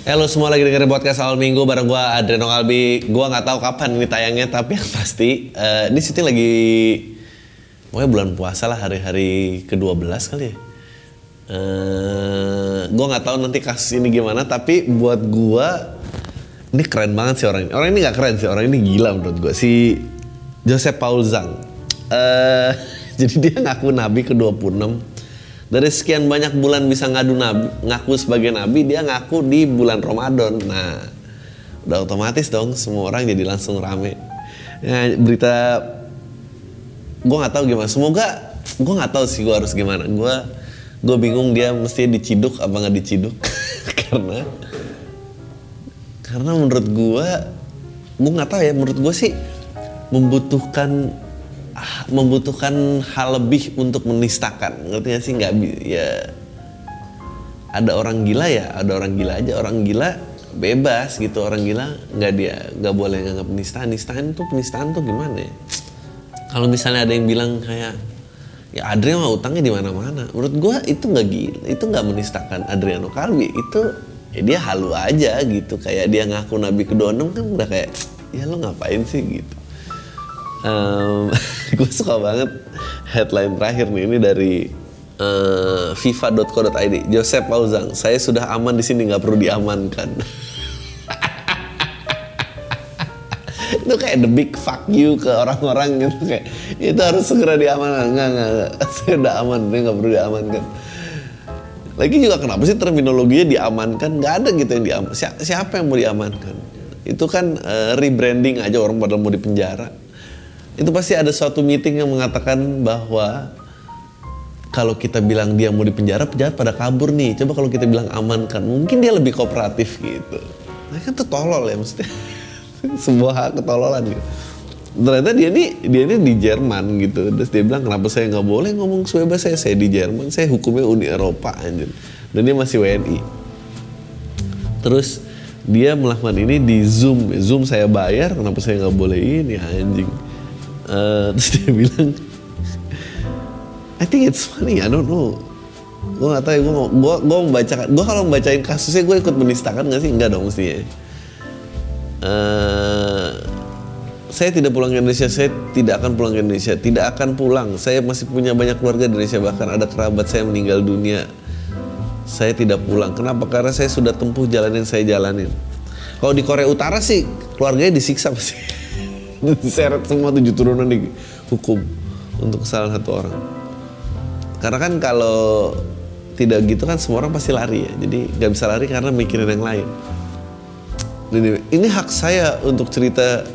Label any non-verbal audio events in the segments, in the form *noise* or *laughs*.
Halo semua lagi dengerin podcast awal minggu bareng gue Adreno Kalbi. Gue nggak tahu kapan ini tayangnya tapi yang pasti uh, ini syuting lagi pokoknya bulan puasa lah hari-hari ke-12 kali ya. Uh, gue nggak tahu nanti kasus ini gimana tapi buat gue ini keren banget sih orang ini. Orang ini nggak keren sih, orang ini gila menurut gue si Joseph Paul Zhang. Uh, *laughs* jadi dia ngaku nabi ke-26 dari sekian banyak bulan bisa ngadu nabi, ngaku sebagai nabi, dia ngaku di bulan Ramadan. Nah, udah otomatis dong semua orang jadi langsung rame. Ya, berita gue nggak tahu gimana. Semoga gue nggak tahu sih gue harus gimana. Gue gue bingung dia mesti diciduk apa nggak diciduk *laughs* karena karena menurut gue gue nggak tahu ya menurut gue sih membutuhkan membutuhkan hal lebih untuk menistakan. Ngerti gak sih? Nggak ya. Ada orang gila ya ada orang gila aja. Orang gila bebas gitu. Orang gila nggak dia nggak boleh nganggap penistaan penistaan tuh penistaan tuh gimana ya? Kalau misalnya ada yang bilang kayak ya Adriano mah utangnya di mana-mana. Menurut gue itu nggak gila itu nggak menistakan Adriano Kalbi itu ya dia halu aja gitu. Kayak dia ngaku nabi kedua kan udah kayak ya lo ngapain sih? Gitu um, *laughs* gue suka banget headline terakhir nih ini dari uh, FIFA.co.id Joseph Pauzang saya sudah aman di sini nggak perlu diamankan. *laughs* Itu kayak the big fuck you ke orang-orang gitu kayak itu harus segera diamankan. Nggak nggak nggak. *laughs* Saya udah aman dia nggak perlu diamankan. Lagi juga kenapa sih terminologinya diamankan? Nggak ada gitu yang diaman siapa yang mau diamankan? Itu kan uh, rebranding aja orang padahal mau dipenjara itu pasti ada suatu meeting yang mengatakan bahwa kalau kita bilang dia mau dipenjara, penjahat pada kabur nih. Coba kalau kita bilang amankan, mungkin dia lebih kooperatif gitu. Nah kan tuh tolol ya mesti *laughs* sebuah ketololan gitu. Ternyata dia nih dia ini di Jerman gitu. Terus dia bilang kenapa saya nggak boleh ngomong sebebas saya saya di Jerman, saya hukumnya Uni Eropa anjir. Dan dia masih WNI. Terus dia melakukan ini di Zoom. Zoom saya bayar, kenapa saya nggak boleh ini anjing uh, terus dia bilang I think it's funny I don't know gue gak tau ya gue gue gue membacakan gue kalau membacain kasusnya gue ikut menistakan gak sih enggak dong mestinya uh, saya tidak pulang ke Indonesia, saya tidak akan pulang ke Indonesia, tidak akan pulang. Saya masih punya banyak keluarga di Indonesia, bahkan ada kerabat saya meninggal dunia. Saya tidak pulang. Kenapa? Karena saya sudah tempuh jalan yang saya jalanin. Kalau di Korea Utara sih keluarganya disiksa pasti *laughs* diseret semua tujuh turunan di hukum untuk salah satu orang. Karena kan kalau tidak gitu kan semua orang pasti lari ya. Jadi nggak bisa lari karena mikirin yang lain. Jadi ini hak saya untuk cerita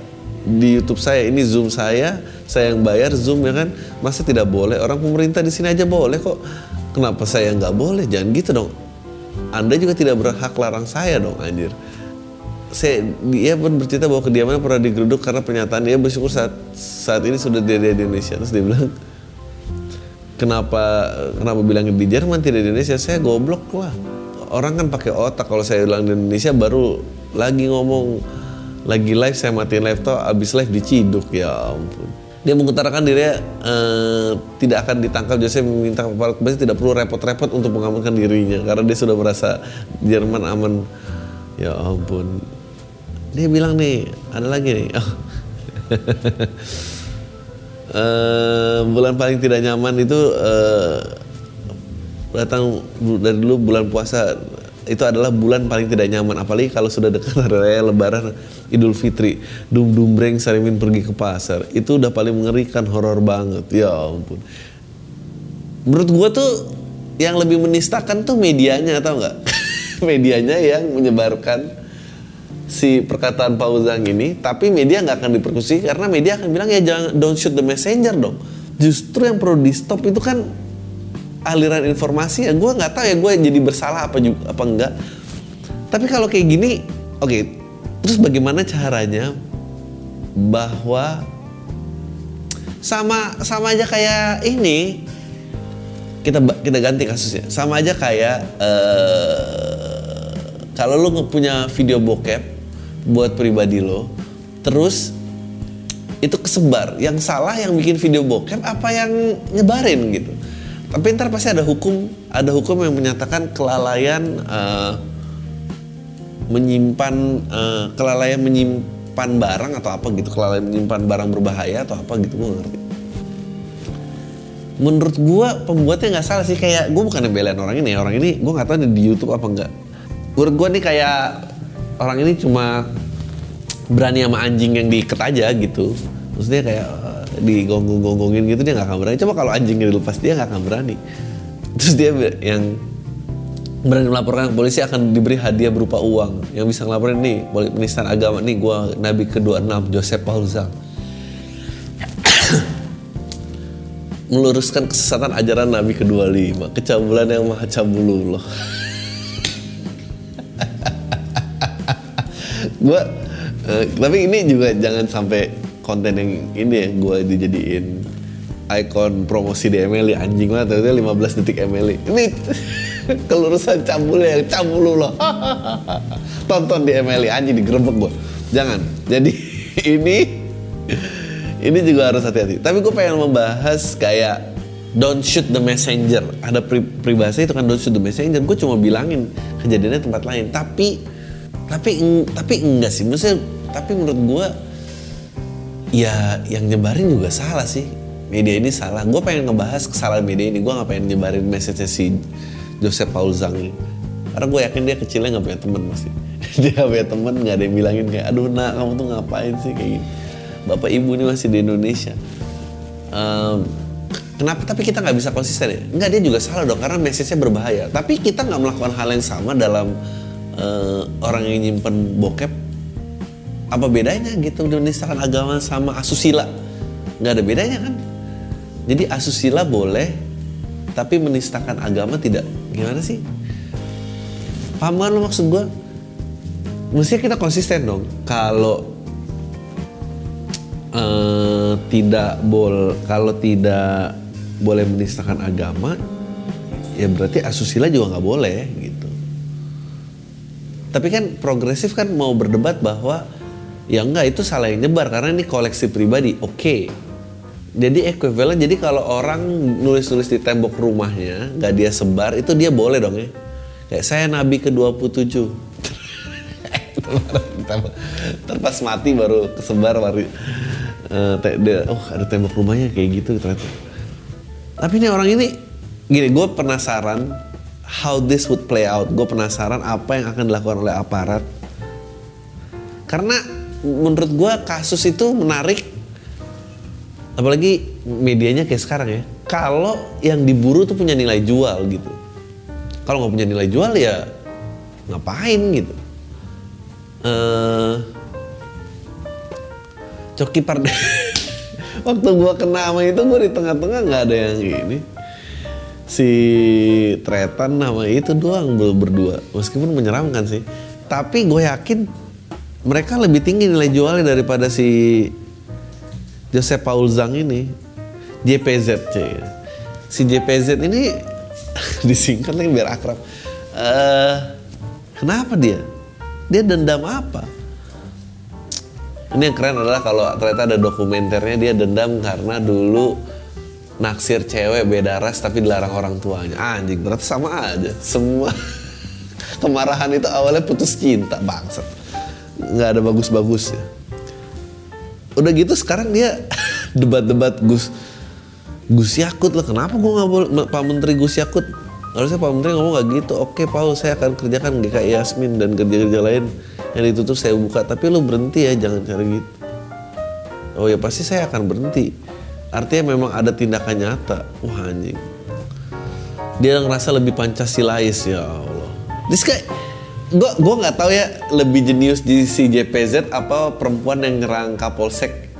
di YouTube saya. Ini zoom saya saya yang bayar zoom ya kan. Masa tidak boleh? Orang pemerintah di sini aja boleh kok. Kenapa saya nggak boleh? Jangan gitu dong. Anda juga tidak berhak larang saya dong anjir saya dia pun bercerita bahwa kediamannya pernah digeruduk karena pernyataan dia bersyukur saat saat ini sudah dia di Indonesia. Terus dia bilang kenapa kenapa bilang di Jerman tidak di Indonesia? Saya goblok lah. Orang kan pakai otak. Kalau saya bilang di Indonesia baru lagi ngomong lagi live saya matiin laptop abis live diciduk. Ya ampun. Dia mengutarakan dirinya uh, tidak akan ditangkap. Jadi saya meminta aparat pasti tidak perlu repot-repot untuk mengamankan dirinya karena dia sudah merasa Jerman aman. Ya ampun dia bilang nih ada lagi nih. Oh. uh, *laughs* bulan paling tidak nyaman itu uh, datang dari dulu bulan puasa. Itu adalah bulan paling tidak nyaman. Apalagi kalau sudah dekat hari raya lebaran idul fitri. Dum dum breng sarimin pergi ke pasar. Itu udah paling mengerikan horor banget. Ya ampun. Menurut gua tuh yang lebih menistakan tuh medianya tau nggak? *laughs* Medianya yang menyebarkan si perkataan Pauzang ini, tapi media nggak akan diperkusi karena media akan bilang ya jangan don't shoot the messenger dong. Justru yang perlu di stop itu kan aliran informasi. Ya gue nggak tahu ya gue jadi bersalah apa juga apa enggak. Tapi kalau kayak gini oke okay, terus bagaimana caranya bahwa sama sama aja kayak ini kita kita ganti kasusnya. Sama aja kayak uh, kalau lu punya video bokep buat pribadi lo terus itu kesebar. Yang salah yang bikin video bokep apa yang nyebarin gitu. Tapi ntar pasti ada hukum ada hukum yang menyatakan kelalaian uh, menyimpan uh, kelalaian menyimpan barang atau apa gitu. Kelalaian menyimpan barang berbahaya atau apa gitu gue ngerti. Menurut gue pembuatnya nggak salah sih. Kayak gue bukan belain orang ini. Orang ini gue nggak tahu di YouTube apa enggak menurut gue nih kayak orang ini cuma berani sama anjing yang diikat aja gitu. Maksudnya kayak uh, digonggong-gonggongin gitu dia nggak akan berani. Coba kalau anjingnya dilepas dia nggak akan berani. Terus dia yang berani melaporkan polisi akan diberi hadiah berupa uang. Yang bisa ngelaporin nih penistaan agama nih gue nabi kedua enam Joseph Paul Zhang. *coughs* Meluruskan kesesatan ajaran nabi kedua lima kecabulan yang maha cabulullah *laughs* gue uh, tapi ini juga jangan sampai konten yang ini ya gue dijadiin ikon promosi di Emily anjing lah ternyata 15 detik Emily ini *laughs* kelurusan cabul yang cabul loh. *laughs* Tonton di Emily anjing digerebek gue jangan. Jadi *laughs* ini ini juga harus hati-hati. Tapi gue pengen membahas kayak don't shoot the messenger. Ada pri pribahasa itu kan don't shoot the messenger. Gue cuma bilangin kejadiannya tempat lain. Tapi tapi tapi enggak sih. Maksudnya tapi menurut gue ya yang nyebarin juga salah sih. Media ini salah. Gue pengen ngebahas kesalahan media ini. Gue nggak pengen nyebarin message si Joseph Paul karena gue yakin dia kecilnya nggak punya temen pasti. *laughs* Dia gak punya temen nggak ada yang bilangin kayak aduh nak kamu tuh ngapain sih? Kayak gini bapak ibu ini masih di Indonesia. Um, kenapa? Tapi kita nggak bisa konsisten ya? Nggak dia juga salah dong. Karena message-nya berbahaya. Tapi kita nggak melakukan hal yang sama dalam uh, orang yang nyimpen bokep apa bedanya gitu? Menistakan agama sama asusila. Nggak ada bedanya kan? Jadi asusila boleh tapi menistakan agama tidak. Gimana sih? Paham kan lo maksud gue mestinya kita konsisten dong. Kalau uh, tidak bol kalau tidak boleh menistakan agama ya berarti asusila juga nggak boleh tapi kan progresif kan mau berdebat bahwa ya enggak itu salah yang nyebar. Karena ini koleksi pribadi oke. Okay jadi equivalent jadi kalau orang nulis-nulis di tembok rumahnya nggak dia sebar itu dia boleh dong ya. Kayak saya nabi ke 27 *laughs* terpas mati baru kesebar baru uh, dia, oh ada tembok rumahnya kayak gitu ternyata. Tapi ini orang ini gini gue penasaran how this would play out. Gue penasaran apa yang akan dilakukan oleh aparat. Karena menurut gue kasus itu menarik apalagi medianya kayak sekarang ya. Kalau yang diburu tuh punya nilai jual gitu. Kalau nggak punya nilai jual ya ngapain gitu. Uh, coki parde *laughs* waktu gua kena sama itu gua di tengah-tengah nggak ada yang gini si Tretan nama itu doang berdua. Meskipun menyeramkan sih. Tapi gue yakin mereka lebih tinggi nilai jualnya daripada si Joseph Paul Zhang ini. JPZ si JPZ ini *laughs* disingkat lagi biar akrab. Uh, kenapa dia? Dia dendam apa? Ini yang keren adalah kalau ternyata ada dokumenternya dia dendam karena dulu naksir cewek beda ras tapi dilarang orang tuanya. Anjing berarti sama aja. Semua *laughs* kemarahan itu awalnya putus cinta bangsat. Nggak ada bagus-bagusnya. Udah gitu sekarang dia *laughs* debat-debat Gus Gus Yakut lah. Kenapa gue nggak boleh Pak Menteri Gus Yakut? Harusnya Pak Menteri ngomong gak gitu. Oke Paul saya akan kerjakan GKI Yasmin dan kerja-kerja lain yang ditutup saya buka. Tapi lu berhenti ya jangan cara gitu. Oh ya pasti saya akan berhenti artinya memang ada tindakan nyata. Wah anjing. Dia ngerasa lebih pancasilais ya Allah. This guy gue gue nggak tahu ya lebih jenius di si JPZ apa perempuan yang nyerang Kapolsek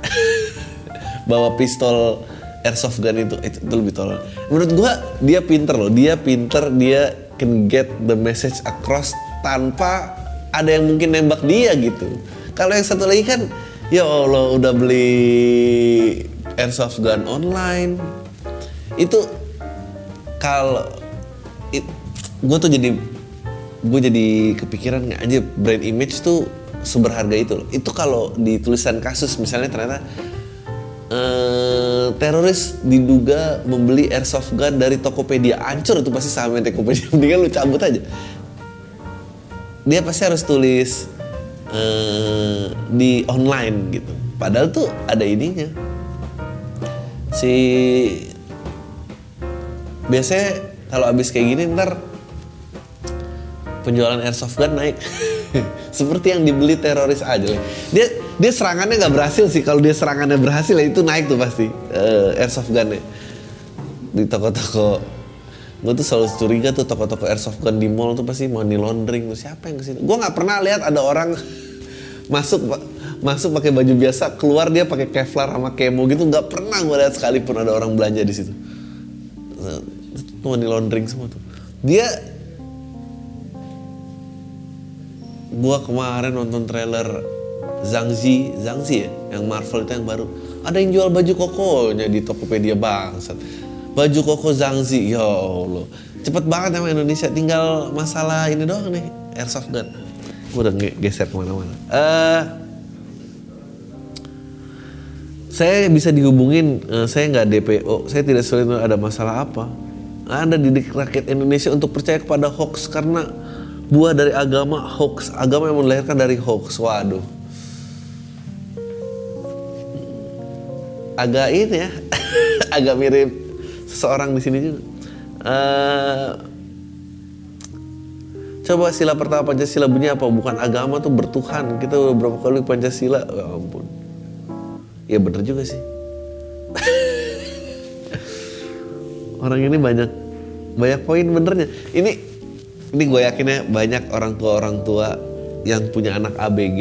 *laughs* bawa pistol airsoft gun itu itu, itu lebih tolol. Menurut gua dia pinter loh. Dia pinter dia can get the message across tanpa ada yang mungkin nembak dia gitu. Kalau yang satu lagi kan ya Allah udah beli airsoft gun online. Itu kalau gue tuh jadi gue jadi kepikiran nggak? Aja brand image tuh seberharga itu loh. Itu kalau di tulisan kasus misalnya ternyata eh, teroris diduga membeli airsoft gun dari Tokopedia. Ancur itu pasti sahamnya Tokopedia. *laughs* Mendingan lu cabut aja. Dia pasti harus tulis eh, di online gitu. Padahal tuh ada ininya si biasanya kalau abis kayak gini ntar penjualan airsoft gun naik. *laughs* Seperti yang dibeli teroris aja. Dia dia serangannya nggak berhasil sih. Kalau dia serangannya berhasil ya itu naik tuh pasti uh, airsoft gunnya di toko-toko. Gue tuh selalu curiga tuh toko-toko airsoft gun di mall tuh pasti money laundering siapa yang ke sini? Gue nggak pernah lihat ada orang *laughs* masuk masuk pakai baju biasa keluar dia pakai kevlar sama kemo gitu nggak pernah gue lihat sekalipun ada orang belanja di situ itu money laundering semua tuh dia gua kemarin nonton trailer Zangzi, Zangzi ya, yang Marvel itu yang baru. Ada yang jual baju kokonya di Tokopedia bangsat. Baju koko Zangzi, ya Allah. Cepet banget emang Indonesia, tinggal masalah ini doang nih, airsoft gun. Gua udah geser ke mana-mana. Uh, saya bisa dihubungin, uh, saya nggak DPO, saya tidak sulit ada masalah apa. Ada didik rakyat Indonesia untuk percaya kepada hoax karena buah dari agama hoax. Agama yang melahirkan dari hoax waduh. Agak ini ya *laughs* agak mirip seseorang di sini juga. Uh, coba sila pertama pancasila bunyi apa? Bukan agama tuh bertuhan. Kita udah berapa kali pancasila? Ya ampun ya bener juga sih. Orang ini banyak banyak poin benernya. Ini ini gue yakin ya banyak orang tua orang tua yang punya anak ABG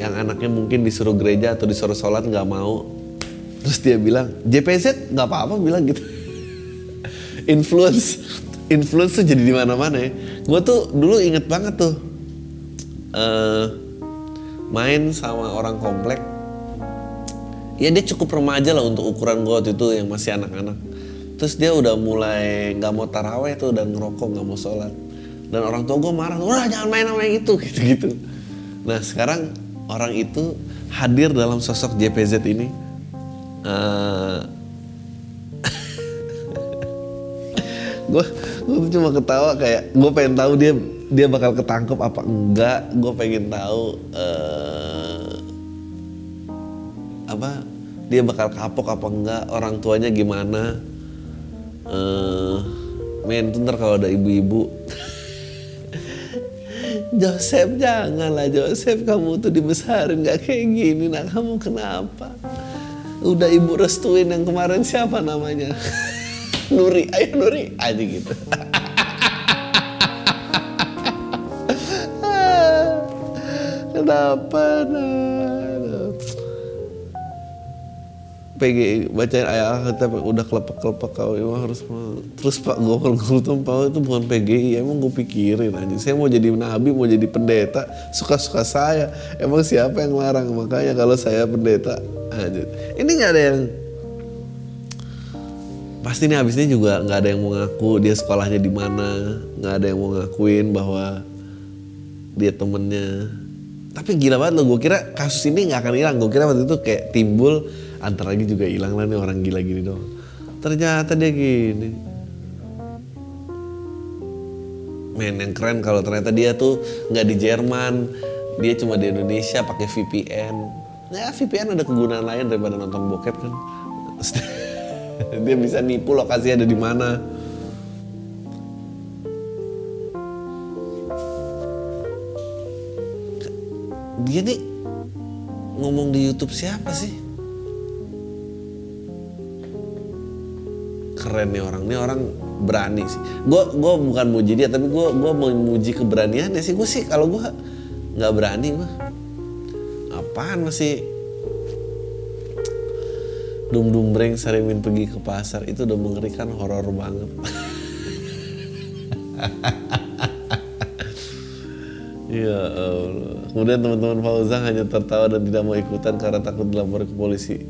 yang anaknya mungkin disuruh gereja atau disuruh sholat nggak mau. Terus dia bilang JPZ nggak apa-apa bilang gitu. Influence influence tuh jadi di mana-mana ya. Gue tuh dulu inget banget tuh uh, main sama orang komplek ya dia cukup remaja lah untuk ukuran gue waktu itu yang masih anak-anak. Terus dia udah mulai nggak mau taraweh tuh dan ngerokok nggak mau sholat. Dan orang tua gue marah udah jangan main sama yang itu *laughs* gitu gitu nah sekarang orang itu hadir dalam sosok JPZ ini. Gue uh, gue cuma ketawa kayak gue pengen tahu dia dia bakal ketangkep apa enggak. Gue pengen tahu uh, dia bakal kapok apa enggak orang tuanya gimana. Uh, men ntar kalau ada ibu-ibu. *laughs* Joseph janganlah Joseph. Kamu tuh dibesarin gak kayak gini nah kamu kenapa? Udah ibu restuin yang kemarin siapa namanya? *laughs* Nuri ayo Nuri. Aja gitu. *laughs* Kenapa nah PGI bacain ayat tapi udah kelepak kelepak kau emang harus terus pak gue kalau gue itu bukan PGI emang gue pikirin aja saya mau jadi nabi mau jadi pendeta suka suka saya. Emang siapa yang larang? Makanya kalau saya pendeta aja ini nggak ada yang pasti ini juga nggak ada yang mau ngaku dia sekolahnya di mana nggak ada yang mau ngakuin bahwa dia temennya. Tapi gila banget loh gue kira kasus ini nggak akan hilang. Gue kira waktu itu kayak timbul antar lagi juga hilang lah nih orang gila gini dong ternyata dia gini. Men yang keren kalau ternyata dia tuh nggak di Jerman. Dia cuma di Indonesia pakai VPN ya VPN ada kegunaan lain daripada nonton bokep kan. *laughs* Dia bisa nipu lokasi ada di mana. Dia nih ngomong di YouTube siapa sih keren nih orang. Nih orang berani sih. Gue gue bukan muji dia tapi gue gue mau muji keberaniannya sih. Gue sih kalau gue nggak berani gue apaan masih Dum dumbreng Sarimin pergi ke pasar. Itu udah mengerikan horor banget. *laughs* Ya Allah. Kemudian teman-teman Fauzan hanya tertawa dan tidak mau ikutan karena takut dilapor ke polisi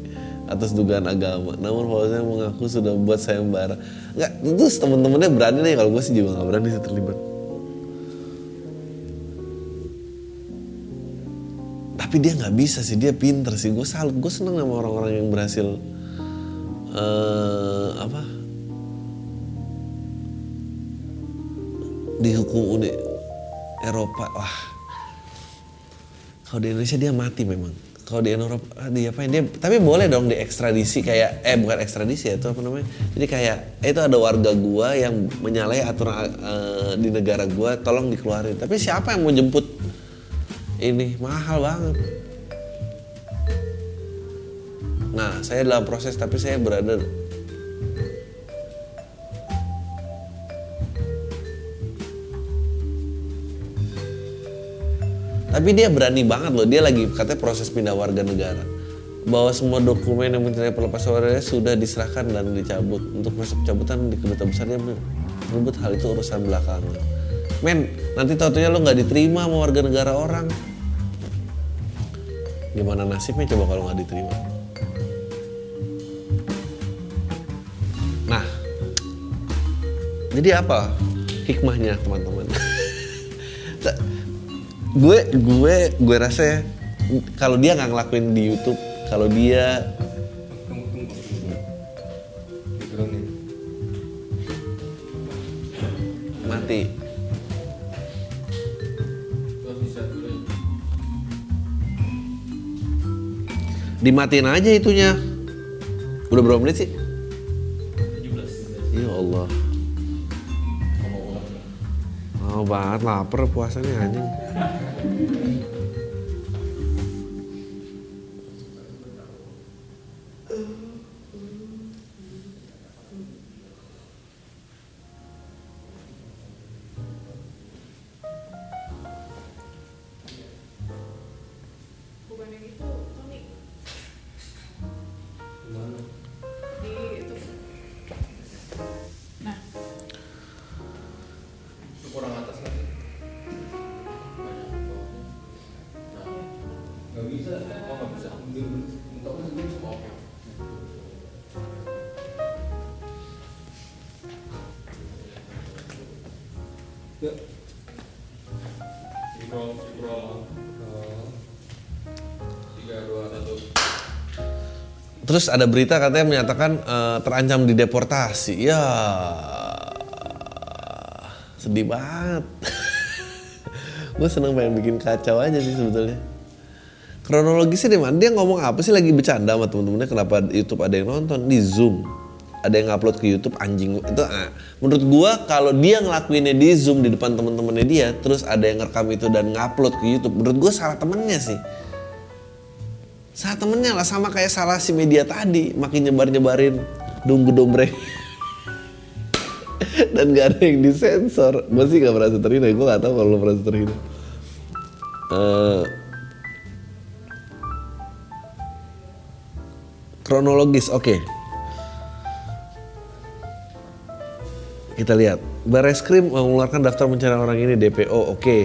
atas dugaan agama. Namun Fauzan mengaku sudah buat sayembara. Enggak, terus teman-temannya berani nih kalau gue sih juga nggak berani sih terlibat. Tapi dia nggak bisa sih, dia pinter sih. Gue salut, gue seneng sama orang-orang yang berhasil eh apa dihukum Uni Eropa wah kalau di Indonesia dia mati memang kalau di Eropa dia apa dia tapi boleh dong diekstradisi kayak eh bukan ekstradisi ya itu apa namanya? Jadi kayak eh, itu ada warga gua yang menyalahi aturan eh, di negara gua tolong dikeluarin. Tapi siapa yang mau jemput? Ini mahal banget. Nah saya dalam proses tapi saya berada Tapi dia berani banget loh, dia lagi katanya proses pindah warga negara. Bahwa semua dokumen yang mengenai pelepasan warga sudah diserahkan dan dicabut. Untuk masuk cabutan di kedutaan besar dia menyebut hal itu urusan belakangan. Men, nanti taunya lo nggak diterima sama warga negara orang. Gimana nasibnya coba kalau nggak diterima? Nah, jadi apa hikmahnya teman-teman? *laughs* gue gue gue rasa ya kalau dia nggak ngelakuin di YouTube kalau dia mati. Dimatiin aja itunya. Udah berapa menit sih? 17. ya Allah. Mau banget lapar puasanya anjing Thank you. Terus ada berita katanya menyatakan eh, terancam dideportasi. Ya. Sedih banget. *laughs* Gue seneng pengen bikin kacau aja sih sebetulnya. Kronologisnya di mana? Dia ngomong apa sih? Lagi bercanda sama temen-temennya kenapa YouTube ada yang nonton? Di Zoom. Ada yang ngupload ke YouTube anjing. Itu ah, menurut gua kalau dia ngelakuinnya di Zoom di depan temen-temennya dia terus ada yang ngerekam itu dan ngupload ke YouTube menurut gua salah temennya sih salah temennya lah sama kayak salah si media tadi makin nyebar-nyebarin dunggu dombre *laughs* dan gak ada yang disensor. Gue sih gak merasa terhina gue gak tahu kalau lo merasa terhina. Eh, kronologis oke. Kita lihat. Bareskrim mengeluarkan daftar pencarian orang ini DPO oke.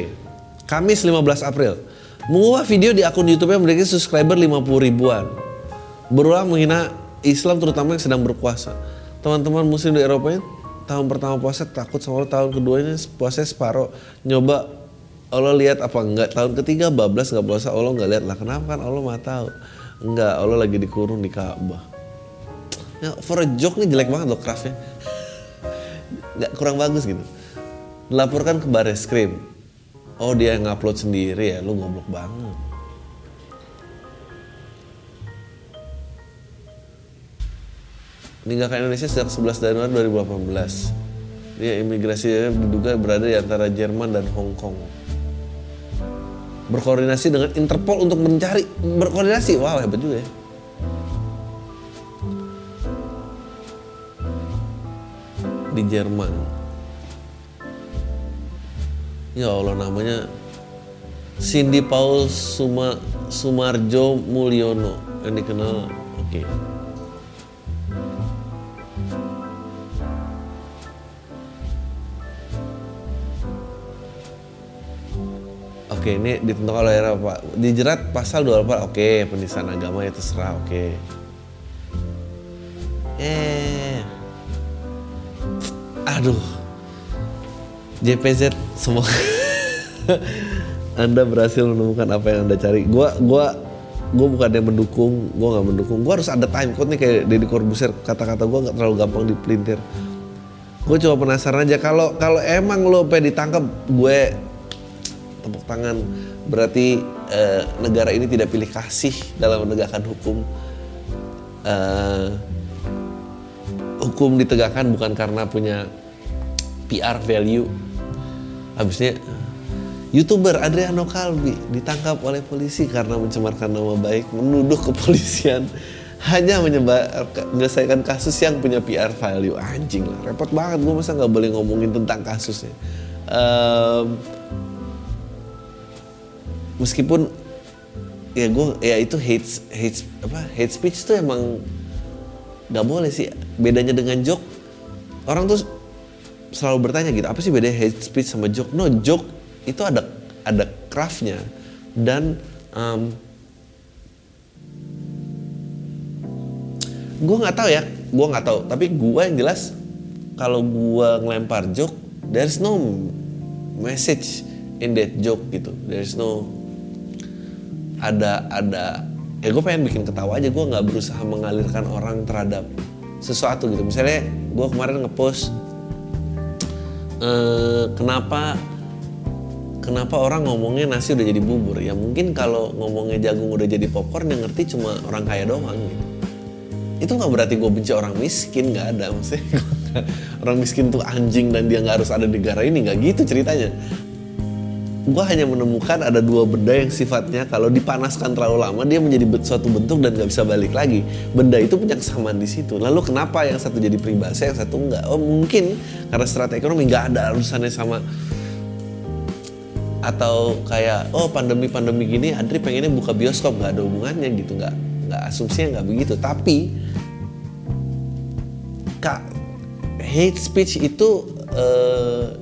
Kamis 15 April mengunggah video di akun YouTube yang memiliki subscriber 50 ribuan. Berulang menghina Islam terutama yang sedang berpuasa. Teman-teman muslim di Eropa ini tahun pertama puasa takut sama Allah. Tahun keduanya puasa separuh nyoba Allah lihat apa enggak? Tahun ketiga bablas nggak puasa Allah nggak lihat lah. Kenapa? Kan Allah mah tahu. Enggak Allah lagi dikurung di Ka'bah. Ya, for a joke nih jelek banget loh craftnya. *laughs* Nggak kurang bagus gitu. Dilaporkan ke baris krim oh dia yang ngupload sendiri ya? Lu goblok banget. Meninggalkan Indonesia sejak 11 Januari 2018 dia imigrasi diduga berada di antara Jerman dan Hong Kong. Berkoordinasi dengan Interpol untuk mencari berkoordinasi. Wow hebat juga ya. Di Jerman ya Allah namanya Cindy Paul Suma, Sumarjo Mulyono yang dikenal oke okay. Oke, ini ditentukan oleh apa? Dijerat pasal 28. Oke, penistaan agama ya terserah. Oke. Eh. Aduh. JPZ semoga anda berhasil menemukan apa yang anda cari. Gua gua gua bukan yang mendukung gua nggak mendukung. Gua harus ada time code nih kayak Deddy Corbuzier. Kata-kata gua nggak terlalu gampang dipelintir. Gue cuma penasaran aja kalau kalau emang lo pengen ditangkap gue tepuk tangan. Berarti eh, negara ini tidak pilih kasih dalam menegakkan hukum. Eh, hukum ditegakkan bukan karena punya PR value habisnya youtuber Adriano Kalbi ditangkap oleh polisi karena mencemarkan nama baik menuduh kepolisian. Hanya menyelesaikan kasus yang punya PR value. Anjing lah repot banget. Gue masa nggak boleh ngomongin tentang kasusnya. Em, meskipun ya gue ya itu hate hate apa hate speech tuh emang nggak boleh sih. Bedanya dengan joke orang tuh selalu bertanya gitu apa sih bedanya hate speech sama joke? No joke itu ada ada craftnya. Dan em, gue nggak tahu ya gue nggak tahu. Tapi gue yang jelas kalau gue ngelempar joke there's no message in that joke gitu. There's no ada ada ya gue pengen bikin ketawa aja. Gue nggak berusaha mengalirkan orang terhadap sesuatu gitu. Misalnya gue kemarin ngepost eh, kenapa kenapa orang ngomongnya nasi udah jadi bubur? Ya mungkin kalau ngomongnya jagung udah jadi popcorn yang ngerti cuma orang kaya doang gitu. Itu nggak berarti gue benci orang miskin nggak ada maksudnya. *laughs* Orang miskin tuh anjing dan dia nggak harus ada di negara ini nggak gitu ceritanya gue hanya menemukan ada dua benda yang sifatnya kalau dipanaskan terlalu lama dia menjadi suatu bentuk dan nggak bisa balik lagi. Benda itu punya kesamaan di situ. Lalu kenapa yang satu jadi peribahasa yang satu enggak oh mungkin karena strategi ekonomi nggak ada urusannya sama atau kayak oh pandemi pandemi gini Adri pengennya buka bioskop nggak ada hubungannya gitu nggak nggak asumsinya nggak begitu. Tapi kak hate speech itu eh,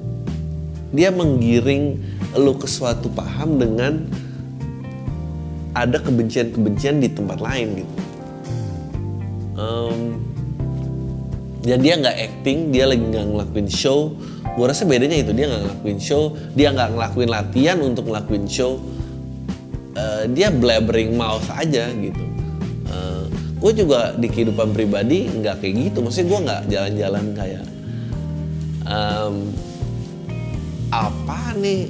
dia menggiring lu ke suatu paham dengan ada kebencian-kebencian di tempat lain gitu. Em, dan dia nggak acting, dia lagi nggak ngelakuin show. Gue rasa bedanya itu dia nggak ngelakuin show, dia nggak ngelakuin latihan untuk ngelakuin show. Eh, dia blabbering mouth aja gitu. gue juga di kehidupan pribadi nggak kayak gitu. Maksudnya gue nggak jalan-jalan kayak em, apa nih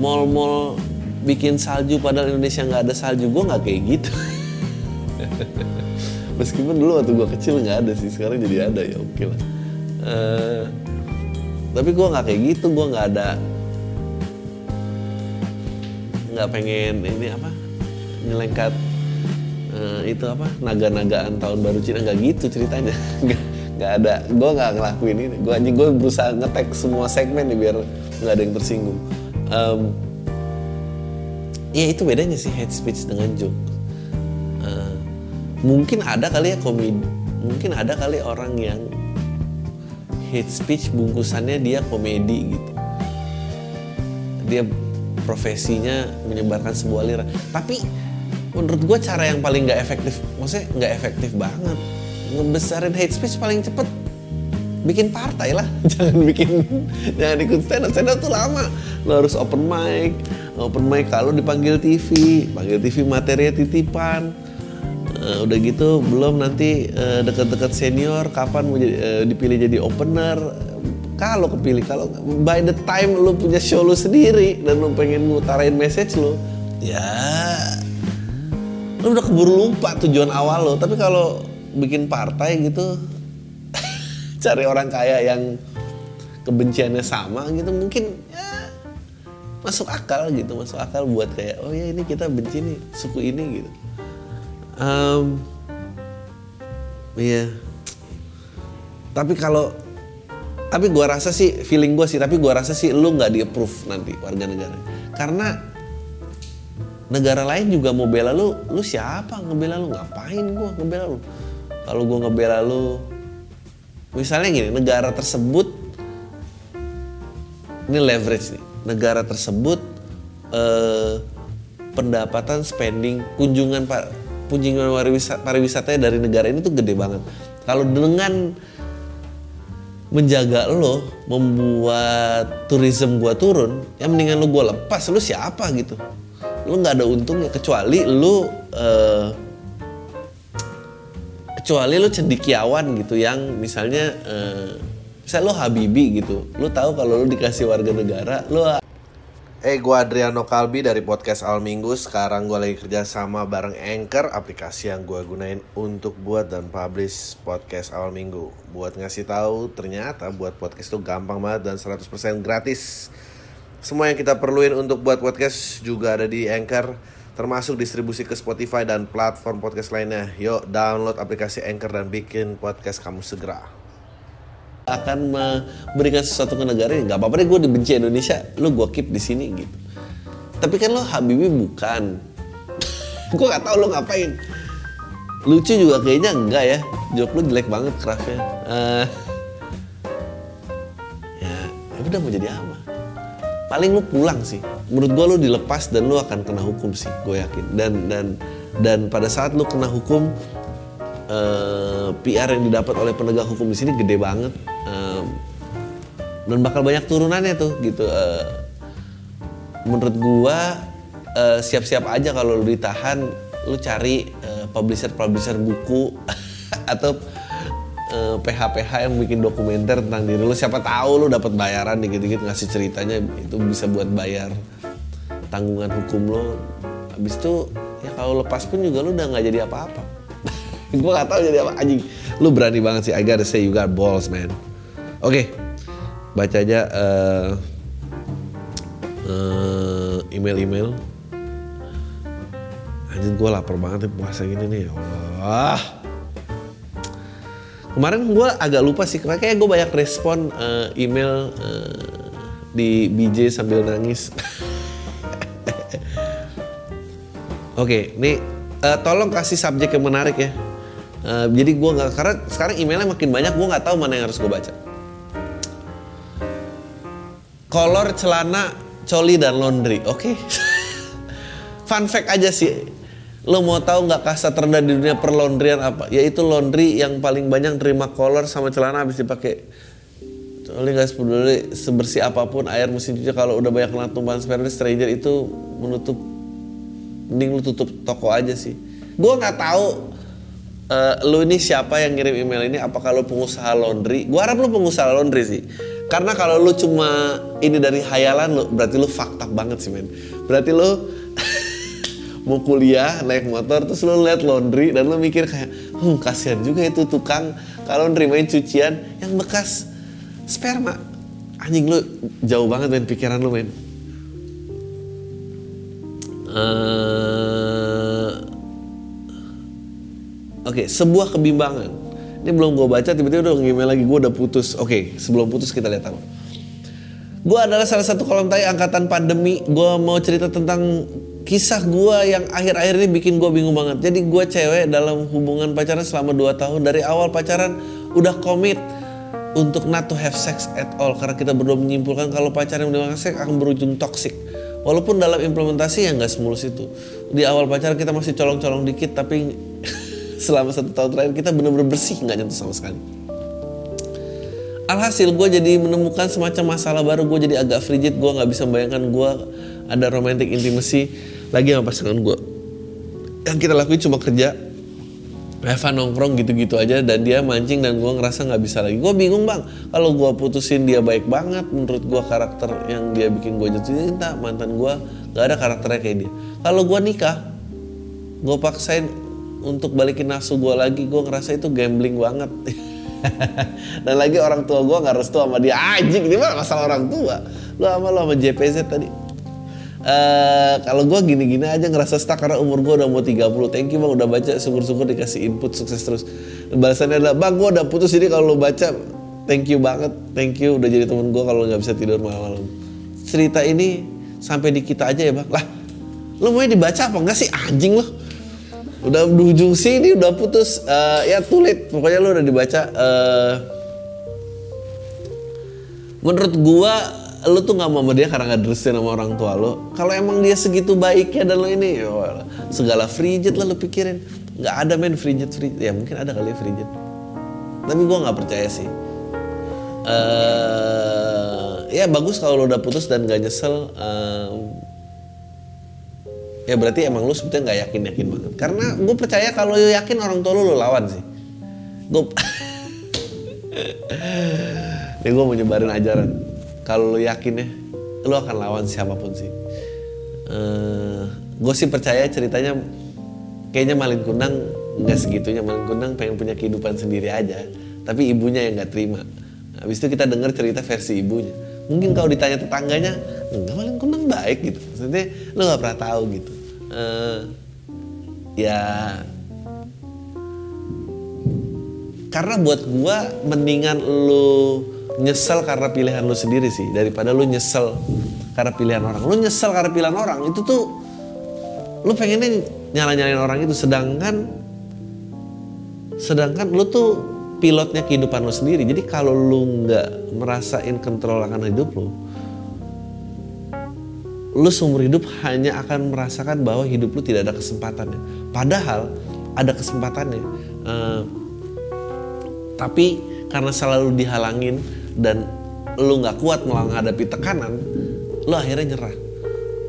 mall-mall bikin salju padahal Indonesia nggak ada salju. Gue nggak kayak gitu. *laughs* Meskipun dulu waktu gue kecil nggak ada sih sekarang jadi ada ya oke lah. Eh, tapi gue nggak kayak gitu gue nggak ada nggak pengen ini apa nyelengkat eh, itu apa naga-nagaan tahun baru Cina. Nggak gitu ceritanya. *laughs* Nggak ada. Gue nggak ngelakuin ini. Gue anjing gue berusaha ngetek semua segmen nih biar nggak ada yang tersinggung Em, ya itu bedanya sih hate speech dengan joke. Eh, mungkin ada kali ya komedi mungkin ada kali orang yang hate speech bungkusannya dia komedi gitu. Dia profesinya menyebarkan sebuah aliran tapi menurut gue cara yang paling nggak efektif maksudnya nggak efektif banget ngebesarin hate speech paling cepet bikin partai lah. *laughs* Jangan bikin jangan ikut stand up stand up tuh lama. Lo harus open mic. Open mic kalau dipanggil TV panggil TV materinya titipan. Eh, udah gitu belum nanti eh, dekat-dekat senior kapan mau jadi, eh, dipilih jadi opener. Kalau kepilih kalau by the time lu punya show lu sendiri dan lu pengen ngutarain message lu ya lu udah keburu lupa tujuan awal lo. Tapi kalau bikin partai gitu cari orang kaya yang kebenciannya sama gitu mungkin ya masuk akal gitu masuk akal buat kayak oh ya ini kita benci nih suku ini gitu. Em, iya. Tapi kalau tapi gua rasa sih feeling gua sih tapi gua rasa sih lu nggak di approve nanti warga negara. Karena negara lain juga mau bela lu lu siapa ngebela lu? Ngapain gua ngebela lu? Kalau gua ngebela lu misalnya gini negara tersebut ini leverage nih. Negara tersebut eh, pendapatan spending kunjungan pak kunjungan pariwisata dari negara ini tuh gede banget. Kalau dengan menjaga lo membuat tourism gua turun ya mendingan lo gua lepas. Lo siapa gitu? Lo nggak ada untungnya kecuali lo eh, kecuali lo cendikiawan gitu yang misalnya eh, misalnya lo Habibi gitu lo tahu kalau lo dikasih warga negara lo Eh, gua Adriano Kalbi dari podcast Al Minggu. Sekarang gua lagi kerja sama bareng Anchor, aplikasi yang gua gunain untuk buat dan publish podcast Al Minggu. Buat ngasih tahu, ternyata buat podcast itu gampang banget dan 100% gratis. Semua yang kita perluin untuk buat podcast juga ada di Anchor, termasuk distribusi ke Spotify dan platform podcast lainnya. Yuk, download aplikasi Anchor dan bikin podcast kamu segera. Akan memberikan sesuatu ke negara ini nggak apa-apa deh gue dibenci Indonesia. Lu gue keep di sini gitu. Tapi kan lo Habibi bukan. *laughs* Gue nggak tahu lo ngapain. Lucu juga kayaknya enggak ya. Joke lu jelek banget craftnya Eh, ya ya udah mau jadi apa paling lu pulang sih. Menurut gue lu dilepas dan lu akan kena hukum sih gue yakin. Dan dan dan pada saat lu kena hukum eh, PR yang didapat oleh penegak hukum di sini gede banget Em, dan bakal banyak turunannya tuh gitu Eh, menurut gua eh, siap-siap aja kalau lu ditahan lu cari publisher publisher buku *laughs* atau eh, PH-PH yang bikin dokumenter tentang diri lu. Siapa tahu lu dapat bayaran dikit-dikit ngasih ceritanya itu bisa buat bayar tanggungan hukum lo habis itu ya kalau lepas pun juga lu udah nggak jadi apa-apa. *laughs* Gue gak tahu jadi apa. Anjing lu berani banget sih. I gotta say you got balls man. Oke baca aja eh, eh, email-email. Anjing gue lapar banget nih puasa gini nih. Allah kemarin gue agak lupa sih kayak gue banyak respon eh, email eh, di BJ sambil nangis *laughs* Oke, nih eh, tolong kasih subjek yang menarik ya. Eh, jadi gue nggak karena sekarang emailnya makin banyak, gue nggak tahu mana yang harus gue baca. Kolor celana, coli dan laundry, oke. *laughs* Fun fact aja sih, lo mau tahu nggak kasta terendah di dunia perlaundryan apa? Yaitu laundry yang paling banyak terima kolor sama celana habis dipakai. Coli nggak peduli sebersih apa pun air mesin cuci kalau udah banyak kena tumpahan sperma stranger itu menutup mending lu tutup toko aja sih gue nggak tahu eh, lu ini siapa yang ngirim email ini apa kalau pengusaha laundry gue harap lu pengusaha laundry sih karena kalau lu cuma ini dari hayalan lu berarti lu fakta banget sih men berarti lu mau kuliah naik motor terus lu lihat laundry dan lu mikir kayak hmm kasihan juga itu tukang kalau nerimain cucian yang bekas sperma anjing lu jauh banget men pikiran lu men Eh, Oke, sebuah kebimbangan. Ini belum gue baca, tiba-tiba udah nge-email lagi. Gue udah putus. Oke, sebelum putus kita lihat apa. Gue adalah salah satu kolom tai angkatan pandemi. Gue mau cerita tentang kisah gue yang akhir-akhir ini bikin gue bingung banget. Jadi gue cewek dalam hubungan pacaran selama 2 tahun. Dari awal pacaran udah komit untuk not to have sex at all. Karena kita berdua menyimpulkan kalau pacaran yang seks akan berujung toxic. Walaupun dalam implementasi ya nggak semulus itu. Di awal pacaran kita masih colong-colong dikit, tapi *laughs* selama satu tahun terakhir kita bener-bener bersih nggak nyentuh sama sekali. Alhasil gue jadi menemukan semacam masalah baru gue jadi agak frigid gue nggak bisa membayangkan gue ada romantic intimacy lagi sama pasangan gue. Yang kita lakuin cuma kerja, Reva nongkrong gitu-gitu aja dan dia mancing dan gue ngerasa nggak bisa lagi. Gue bingung bang, kalau gue putusin dia baik banget, menurut gue karakter yang dia bikin gue jatuh cinta mantan gue nggak ada karakternya kayak dia. Kalau gue nikah, gue paksain untuk balikin nafsu gue lagi, gue ngerasa itu gambling banget. *laughs* dan lagi orang tua gue nggak restu sama dia anjing ini mah masalah orang tua lu sama lu sama JPZ tadi Eh kalau gue gini-gini aja ngerasa stuck karena umur gue udah mau 30 Thank you bang udah baca. Syukur-syukur dikasih input sukses terus. Balasannya adalah bang gue udah putus jadi kalau lo baca Thank you banget. Thank you udah jadi temen gue kalau nggak bisa tidur malam-malam. Cerita ini sampai di kita aja ya bang. Lah lo mau dibaca apa enggak sih? Anjing lo Udah di ujung sini udah putus. Eh, Ya tulit pokoknya lo udah dibaca. Eh menurut gua lu tuh nggak mau sama dia karena nggak direstuin sama orang tua lo. Kalau emang dia segitu baiknya dan lo ini, ya walah, segala frigid lah lu pikirin. Nggak ada men frigid frigid. Ya mungkin ada kali ya frigid. Tapi gua nggak percaya sih. eh ya bagus kalau lo udah putus dan gak nyesel. em, ya berarti emang lu sebetulnya nggak yakin yakin banget. Karena gue percaya kalau lu yakin orang tua lu lu lawan sih. Gue Ini gue mau nyebarin ajaran. Kalau lu yakin ya, lu akan lawan siapa pun sih. gue sih percaya ceritanya kayaknya Malin Kundang nggak segitunya. Malin Kundang pengen punya kehidupan sendiri aja. Tapi ibunya yang nggak terima. Habis itu kita dengar cerita versi ibunya. Mungkin kalau ditanya tetangganya, enggak Malin Kundang baik gitu. Maksudnya lu nggak pernah tahu gitu. Eh, ya karena buat gua mendingan lu nyesel karena pilihan lu sendiri sih daripada lu nyesel karena pilihan orang. Lu nyesel karena pilihan orang itu tuh lu pengennya nyala-nyalain orang itu sedangkan sedangkan lu tuh pilotnya kehidupan lu sendiri. Jadi kalau lu nggak merasain kontrol akan hidup lu, lu seumur hidup hanya akan merasakan bahwa hidup lu tidak ada kesempatannya. Padahal ada kesempatannya. Eh, tapi karena selalu dihalangin dan lu nggak kuat menghadapi tekanan, lu akhirnya nyerah.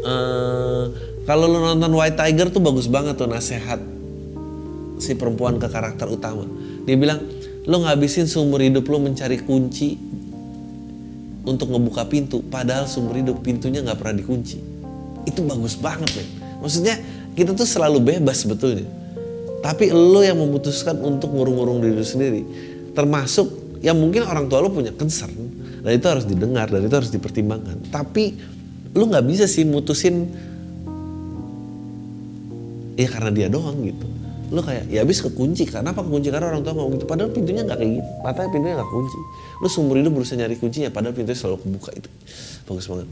Eh, kalau lu nonton White Tiger tuh bagus banget tuh nasehat si perempuan ke karakter utama. Dia bilang, lu ngabisin seumur hidup lu mencari kunci untuk ngebuka pintu, padahal seumur hidup pintunya nggak pernah dikunci. Itu bagus banget, men. Maksudnya kita tuh selalu bebas sebetulnya. Tapi lu yang memutuskan untuk ngurung-ngurung diri sendiri. Termasuk yang mungkin orang tua lu punya concern dan itu harus didengar dan itu harus dipertimbangkan. Tapi lu nggak bisa sih mutusin ya karena dia doang gitu. Lu kayak ya habis kekunci kenapa kekunci? Karena orang tua ngomong gitu padahal pintunya nggak kayak gitu matanya pintunya nggak kunci. Lu seumur hidup berusaha nyari kuncinya padahal pintunya selalu kebuka itu. Bagus banget.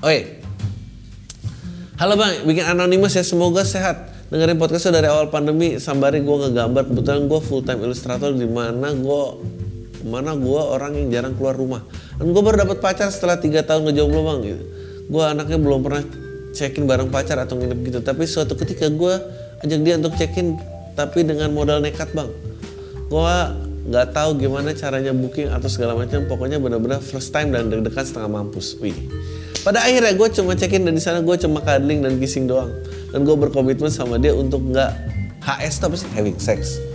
Oke. Halo bang bikin anonimus ya semoga sehat. Dengerin podcastnya dari awal pandemi sambari gue ngegambar. Kebetulan gue full time ilustrator di mana gue mana gue orang yang jarang keluar rumah. Dan gue baru dapat pacar setelah tiga tahun ngejomblo bang gitu. Gue anaknya belum pernah check-in bareng pacar atau nginep gitu. Tapi suatu ketika gue ajak dia untuk check-in tapi dengan modal nekat bang. Gue nggak tahu gimana caranya booking atau segala macam. Pokoknya benar-benar first time dan deg-degan setengah mampus. Wih. Pada akhirnya gue cuma check-in dan di sana gue cuma cuddling dan kissing doang. Dan gue berkomitmen sama dia untuk nggak HS tapi having sex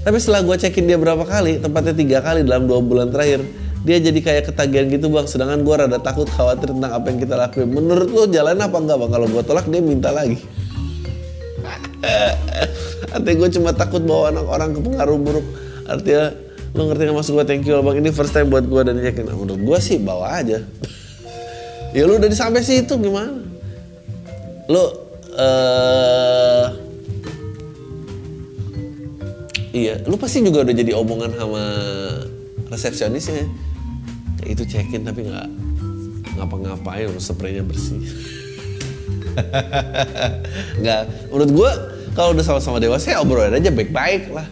tapi setelah gue cekin dia berapa kali, tepatnya tiga kali dalam dua bulan terakhir, dia jadi kayak ketagihan gitu bang. Sedangkan gue rada takut khawatir tentang apa yang kita lakuin. Menurut lo jalan apa enggak bang? Kalau gue tolak dia minta lagi. *laughs* Artinya gue cuma takut bawa anak orang ke pengaruh buruk. Artinya lo ngerti nggak maksud gue thank you bang. Ini first time buat gue dan yakin. Nah, menurut gue sih bawa aja. *laughs* ya lu udah sampai situ gimana? Lo eh Iya, lu pasti juga udah jadi omongan sama resepsionisnya. Itu check-in tapi nggak ngapa-ngapain, spraynya bersih. *laughs* Nggak, menurut gua kalau udah sama-sama dewasa ya obrolin aja baik-baik lah.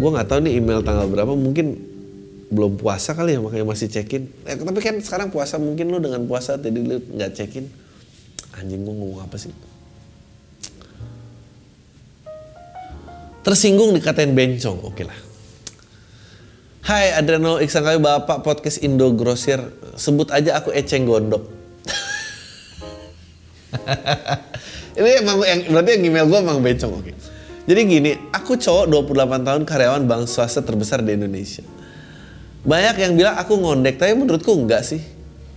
Gua nggak tahu nih email tanggal berapa, mungkin belum puasa kali ya makanya masih check-in. Eh, tapi kan sekarang puasa mungkin lu dengan puasa jadi lu nggak check-in. Anjing gua ngomong apa sih? Tersinggung dikatain bencong, oke lah. Hai Adreno Iksan kali Bapak podcast Indo Grosir. Sebut aja aku Eceng Gondok. *laughs* Ini emang yang, berarti yang email gue emang bencong, oke. Jadi gini, aku cowok 28 tahun karyawan bank swasta terbesar di Indonesia. Banyak yang bilang aku ngondek, tapi menurutku enggak sih.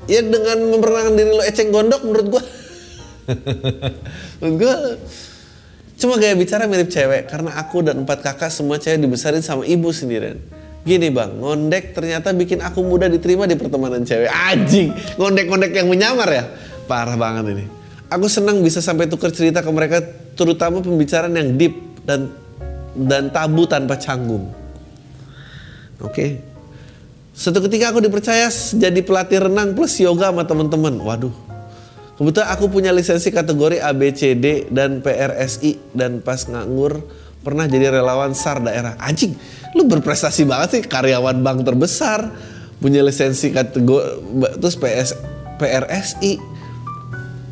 Ya dengan memperkenalkan diri lo Eceng Gondok menurut gue *laughs* Menurut gue Cuma gaya bicara mirip cewek karena aku dan empat kakak semua cewek dibesarin sama ibu sendirian. Gini bang, ngondek ternyata bikin aku mudah diterima di pertemanan cewek. Anjing, ngondek-ngondek yang menyamar ya? Parah banget ini. Aku senang bisa sampai tukar cerita ke mereka, terutama pembicaraan yang deep dan dan tabu tanpa canggung. Oke. Suatu ketika aku dipercaya jadi pelatih renang plus yoga sama teman-teman. Waduh, Kebetulan aku punya lisensi kategori ABCD dan PRSI dan pas nganggur pernah jadi relawan SAR daerah. Anjing, lu berprestasi banget sih karyawan bank terbesar. Punya lisensi kategori terus PS PRSI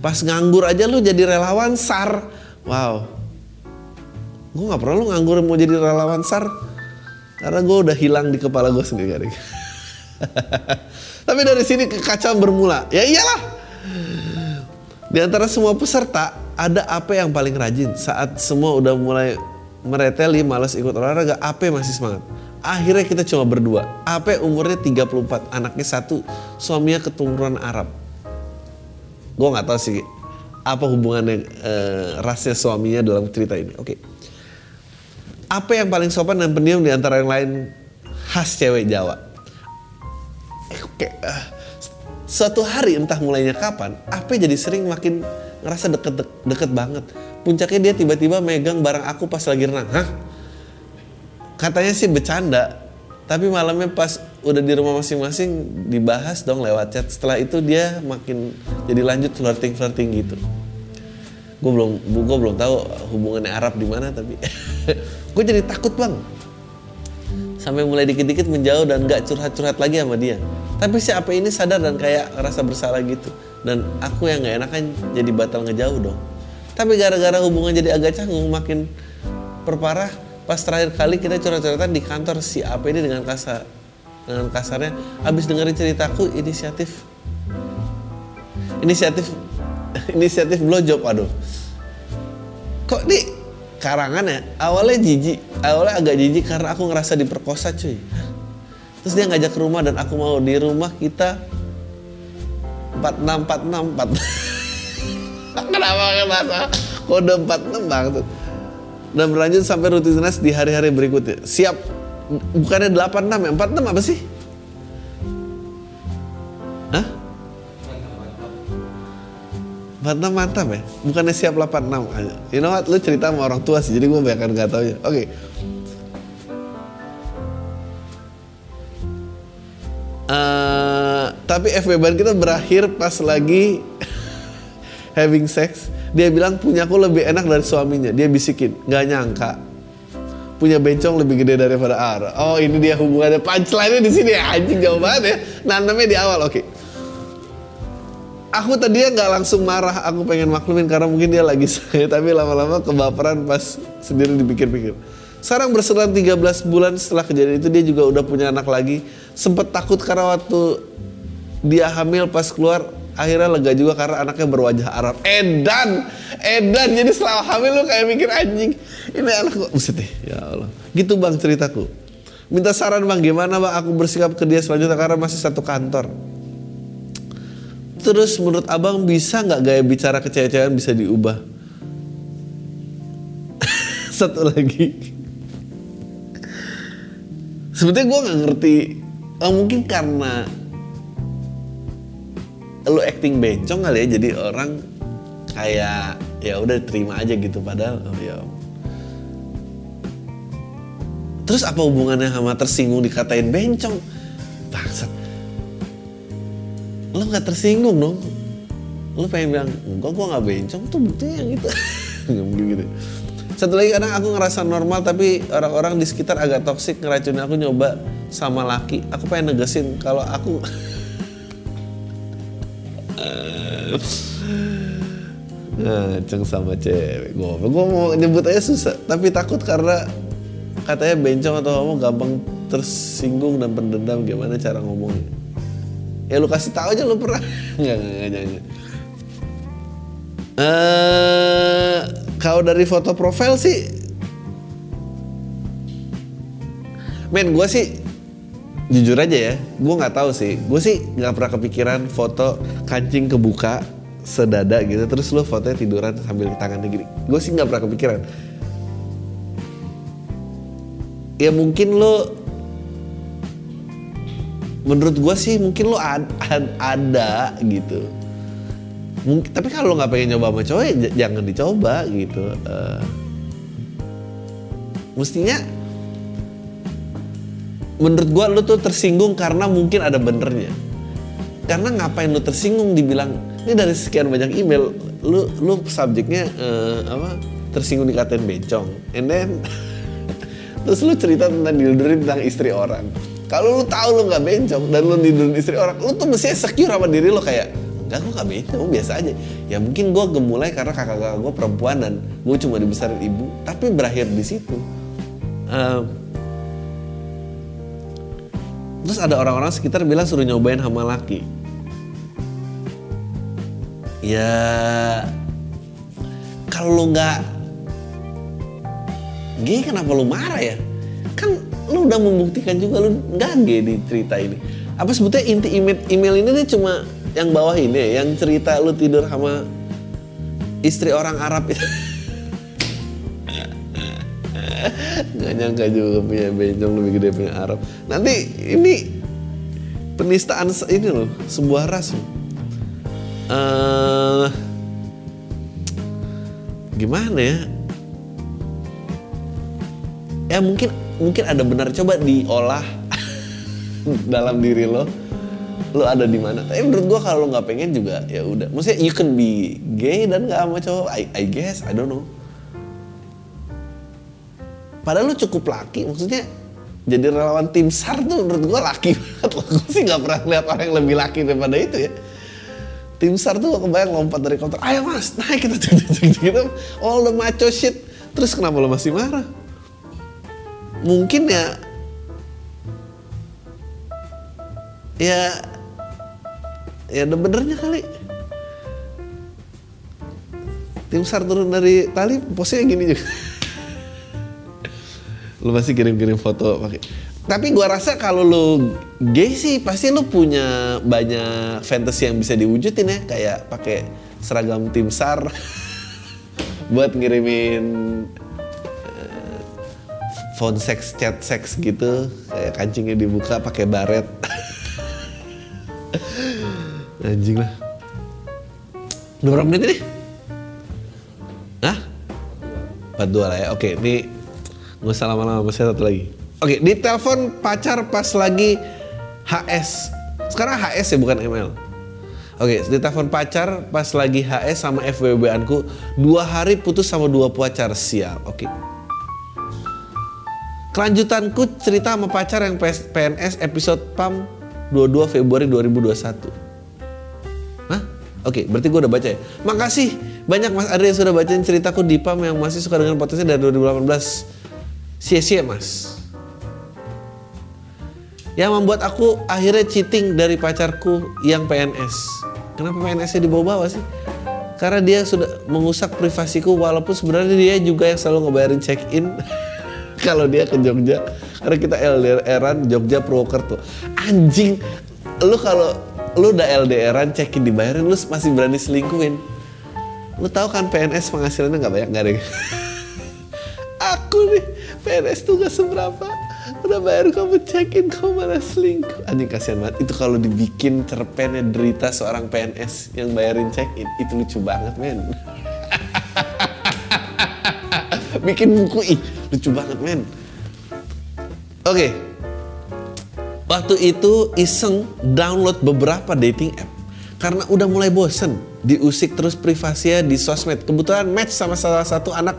pas nganggur aja lu jadi relawan SAR wow. Gue nggak pernah lu nganggur mau jadi relawan SAR karena gue udah hilang di kepala gue sendiri Garing. *laughs* tapi dari sini kekacauan bermula. Ya iyalah di antara semua peserta ada AP yang paling rajin saat semua udah mulai mereteli malas ikut olahraga AP masih semangat. Akhirnya kita cuma berdua. AP umurnya 34 anaknya satu suaminya keturunan Arab. Gue nggak tahu sih apa hubungannya eh, rasnya suaminya dalam cerita ini. Oke. Apa yang paling sopan dan pendiam di antara yang lain khas cewek Jawa. Eh, oke eh, suatu hari entah mulainya kapan apa jadi sering makin ngerasa deket deket banget. Puncaknya dia tiba-tiba megang barang aku pas lagi renang. Hah? Katanya sih bercanda tapi malamnya pas udah di rumah masing-masing dibahas dong lewat chat. Setelah itu dia makin jadi lanjut flirting flirting gitu. Gue belum gue belum tahu hubungannya Arab di mana tapi *laughs* gue jadi takut bang sampai mulai dikit-dikit menjauh dan gak curhat-curhat lagi sama dia. Tapi si apa ini sadar dan kayak rasa bersalah gitu. Dan aku yang gak enakan jadi batal ngejauh dong. Tapi gara-gara hubungan jadi agak canggung makin perparah pas terakhir kali kita curhat-curhatan di kantor si apa ini dengan kasar dengan kasarnya abis dengerin ceritaku inisiatif. Inisiatif *laughs* inisiatif blowjob aduh. Kok di karangan ya. Awalnya jijik. Awalnya agak jijik karena aku ngerasa diperkosa cuy. Terus dia ngajak ke rumah dan aku mau. Di rumah kita 46 46 *laughs* kenapa kenapa kode 46 banget dan berlanjut sampai rutinitas di hari-hari berikutnya. Siap. Bukannya 86 ya? 46 apa sih 46 mantap ya bukannya siap 86 ah, you know what lu cerita sama orang tua sih jadi gue bahkan gak tau ya oke okay. uh, tapi FB kita berakhir pas lagi *laughs* having sex dia bilang punyaku lebih enak dari suaminya dia bisikin nggak nyangka punya bencong lebih gede daripada Ara. Oh ini dia hubungannya punchline-nya di sini ya anjing jauh banget ya. Nanamnya di awal oke. Okay. Aku tadinya nggak langsung marah, aku pengen maklumin karena mungkin dia lagi saya, *laughs* tapi lama-lama kebaperan pas sendiri dipikir-pikir. Sekarang berselang 13 bulan setelah kejadian itu dia juga udah punya anak lagi. Sempet takut karena waktu dia hamil pas keluar akhirnya lega juga karena anaknya berwajah Arab. Edan, edan. Jadi selama hamil lu kayak mikir anjing. Ini anak kok buset deh, ya Allah. Gitu bang ceritaku. Minta saran bang gimana bang aku bersikap ke dia selanjutnya karena masih satu kantor. Terus menurut abang bisa nggak gaya bicara kecewaan bisa diubah? *laughs* Satu lagi. Sebetulnya gue nggak ngerti. Oh, mungkin karena lu acting bencong kali ya, jadi orang kayak ya udah terima aja gitu padahal oh ya. Terus apa hubungannya sama tersinggung dikatain bencong? Bangsat lo nggak tersinggung dong. Lo pengen bilang enggak gue nggak bencong. Tuh buktinya yang itu. *laughs* Mungkin gitu satu lagi kadang aku ngerasa normal tapi orang-orang di sekitar agak toksik ngeracunin aku nyoba sama laki. Aku pengen negesin kalau aku *laughs* ngaceng sama cewek gue gue mau nyebut aja susah tapi takut karena katanya bencong atau kamu gampang tersinggung dan pendendam. Gimana cara ngomongnya ya lu kasih tahu aja lu pernah. Nggak nggak nggak nggak eh kalau dari foto profil sih men gue sih jujur aja ya gue nggak tahu sih. Gue sih nggak pernah kepikiran foto kancing kebuka sedada gitu terus lu fotonya tiduran sambil tangannya gini. Gue sih nggak pernah kepikiran. Ya mungkin lo menurut gue sih mungkin lo ad, ad- ada gitu. Mungkin tapi kalau nggak pengen nyoba sama cowok ya jangan dicoba gitu. Eh, mestinya menurut gue lo tuh tersinggung karena mungkin ada benernya. Karena ngapain lo tersinggung dibilang ini dari sekian banyak email lu lu subjeknya eh, apa tersinggung dikatain bencong. And then *laughs* terus lu cerita tentang dildorin tentang istri orang kalau lu tahu lu nggak bencong dan lu dildorin istri orang lu tuh mestinya secure sama diri lu kayak enggak gue gak bencong biasa aja. Ya mungkin gue gemulai karena kakak-kakak gue perempuan dan gue cuma dibesarin ibu tapi berakhir di situ. Em, terus ada orang-orang sekitar bilang suruh nyobain sama laki. Ya kalau lu nggak gay kenapa lu marah ya kan lu udah membuktikan juga lu gay di cerita ini. Apa sebetulnya inti email, email ini nih cuma yang bawah ini ya, yang cerita lu tidur sama istri orang Arab itu. *laughs* Nggak nyangka juga punya bencong lebih gede punya Arab. Nanti ini penistaan ini loh sebuah ras loh. Eh, gimana ya? Ya mungkin mungkin ada benar coba diolah *laughs* dalam diri lo. Lo ada di mana? Tapi menurut gua kalau lo nggak pengen juga ya udah. Maksudnya you can be gay dan nggak sama cowok I, I guess I don't know. Padahal lo cukup laki maksudnya jadi relawan tim SAR tuh menurut gua laki *laughs* banget loh. Gue sih nggak pernah lihat orang yang lebih laki daripada itu ya. Tim SAR tuh gua kebayang lompat dari konter ayo mas naik. Kita cek cek cek gitu. All the macho shit. Terus kenapa lo masih marah mungkin ya ya ya ada benernya kali. Tim SAR turun dari tali posnya gini juga. *laughs* Lu pasti kirim-kirim foto pakai tapi gua rasa kalau lu gay sih pasti lu punya banyak fantasy yang bisa diwujudin ya. Kayak pakai seragam tim SAR *laughs* buat ngirimin phone sex chat sex gitu. Kayak kancingnya dibuka pakai baret. *laughs* Anjing lah. Udah berapa menit ini? Hah? 42 lah ya. Oke ini nggak usah lama-lama masih satu lagi. Oke di telepon pacar pas lagi HS sekarang HS ya bukan ML Oke, di telepon pacar pas lagi HS sama FWB anku dua hari putus sama dua pacar. Sial. Oke. Kelanjutanku cerita sama pacar yang PNS episode PAM 22 Februari 2021. Hah? Oke, berarti gue udah baca ya. Makasih banyak Mas Adri yang sudah bacain ceritaku di PAM yang masih suka dengan podcastnya dari 2018. Sia-sia Mas. Yang membuat aku akhirnya cheating dari pacarku yang PNS. Kenapa PNS-nya dibawa-bawa sih? Karena dia sudah mengusak privasiku walaupun sebenarnya dia juga yang selalu ngebayarin check-in *laughs* kalau dia ke Jogja. Karena kita LDRan Jogja Purwokerto. Anjing, lu kalau lu udah LDRan check-in dibayarin lu masih berani selingkuhin. Lu tahu kan PNS penghasilannya nggak banyak deh? *laughs* Aku nih PNS tuh gak seberapa Udah bayar kamu check-in kamu malah selingkuh Anjing kasihan banget Itu kalau dibikin cerpennya derita seorang PNS Yang bayarin check-in Itu lucu banget men *laughs* Bikin buku ih lucu banget men. Oke. Waktu itu iseng download beberapa dating app. Karena udah mulai bosen Diusik terus privasinya di sosmed. Kebetulan match sama salah satu anak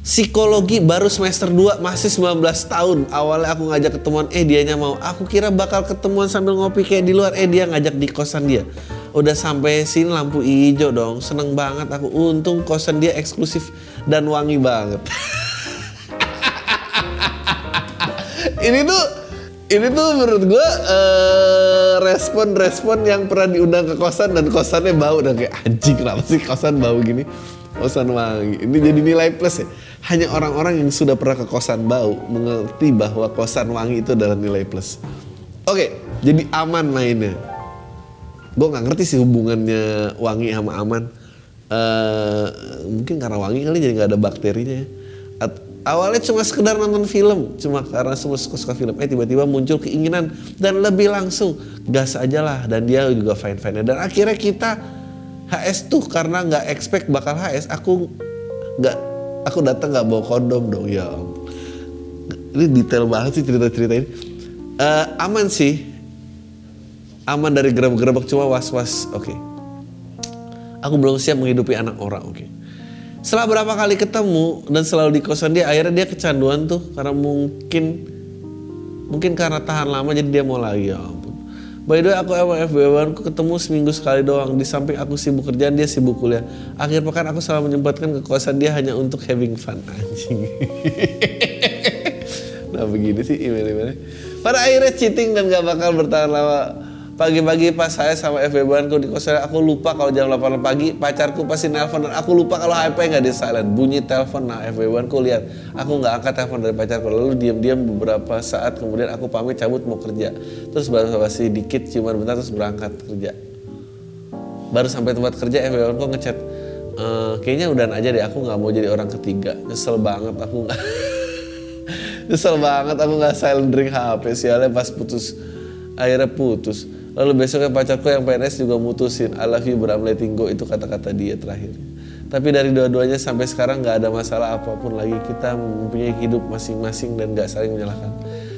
Psikologi baru semester 2 masih 19 tahun. Awalnya aku ngajak ketemuan eh dianya mau. Aku kira bakal ketemuan sambil ngopi kayak di luar. Eh dia ngajak di kosan dia. Udah sampai sini lampu hijau dong. Seneng banget aku. Untung kosan dia eksklusif dan wangi banget *laughs* Ini tuh ini tuh menurut gue eh, respon-respon yang pernah diundang ke kosan dan kosannya bau dan kayak anjing kenapa sih kosan bau gini? Kosan wangi. Ini jadi nilai plus ya. Hanya orang-orang yang sudah pernah ke kosan bau mengerti bahwa kosan wangi itu adalah nilai plus. Oke jadi aman mainnya. Gue nggak ngerti sih hubungannya wangi sama aman. Eh, mungkin karena wangi kali jadi nggak ada bakterinya. ya. Awalnya cuma sekedar nonton film cuma karena semua suka-suka film. Eh tiba-tiba muncul keinginan dan lebih langsung gas aja lah. Dan dia juga fine fine dan akhirnya kita HS tuh karena nggak expect bakal HS aku nggak aku datang nggak bawa kondom dong ya ini detail banget sih cerita-cerita ini. Eh, aman sih. Aman dari gerebek-gerebek cuma was-was oke. Aku belum siap menghidupi anak orang oke setelah berapa kali ketemu dan selalu di kosan dia akhirnya dia kecanduan tuh karena mungkin mungkin karena tahan lama jadi dia mau lagi ya ampun. By the way aku sama FBW ku ketemu seminggu sekali doang. Di samping aku sibuk kerjaan dia sibuk kuliah. Akhir pekan aku selalu menyempatkan ke kosan dia hanya untuk having fun *laughs* anjing. Nah begini sih email-emailnya pada akhirnya cheating dan gak bakal bertahan lama pagi-pagi pas saya sama FB ku di kosan aku lupa kalau jam 8 pagi pacarku pasti nelpon dan aku lupa kalau HP nggak di silent. Bunyi telepon nah FB ku lihat. Aku nggak angkat telepon dari pacarku lalu diam-diam beberapa saat kemudian aku pamit cabut mau kerja. Terus baru basi dikit cuma bentar terus berangkat kerja. Baru sampai tempat kerja FB ku ngechat "E, kayaknya udahan aja deh aku nggak mau jadi orang ketiga. Nyesel banget aku nggak *laughs* Nyesel banget aku nggak silent drink HP sialnya pas putus akhirnya putus. Lalu besoknya pacarku yang PNS juga mutusin I love you but I'm letting go itu kata-kata dia terakhir. Tapi dari dua-duanya sampai sekarang nggak ada masalah apa pun lagi kita mempunyai hidup masing-masing dan nggak saling menyalahkan.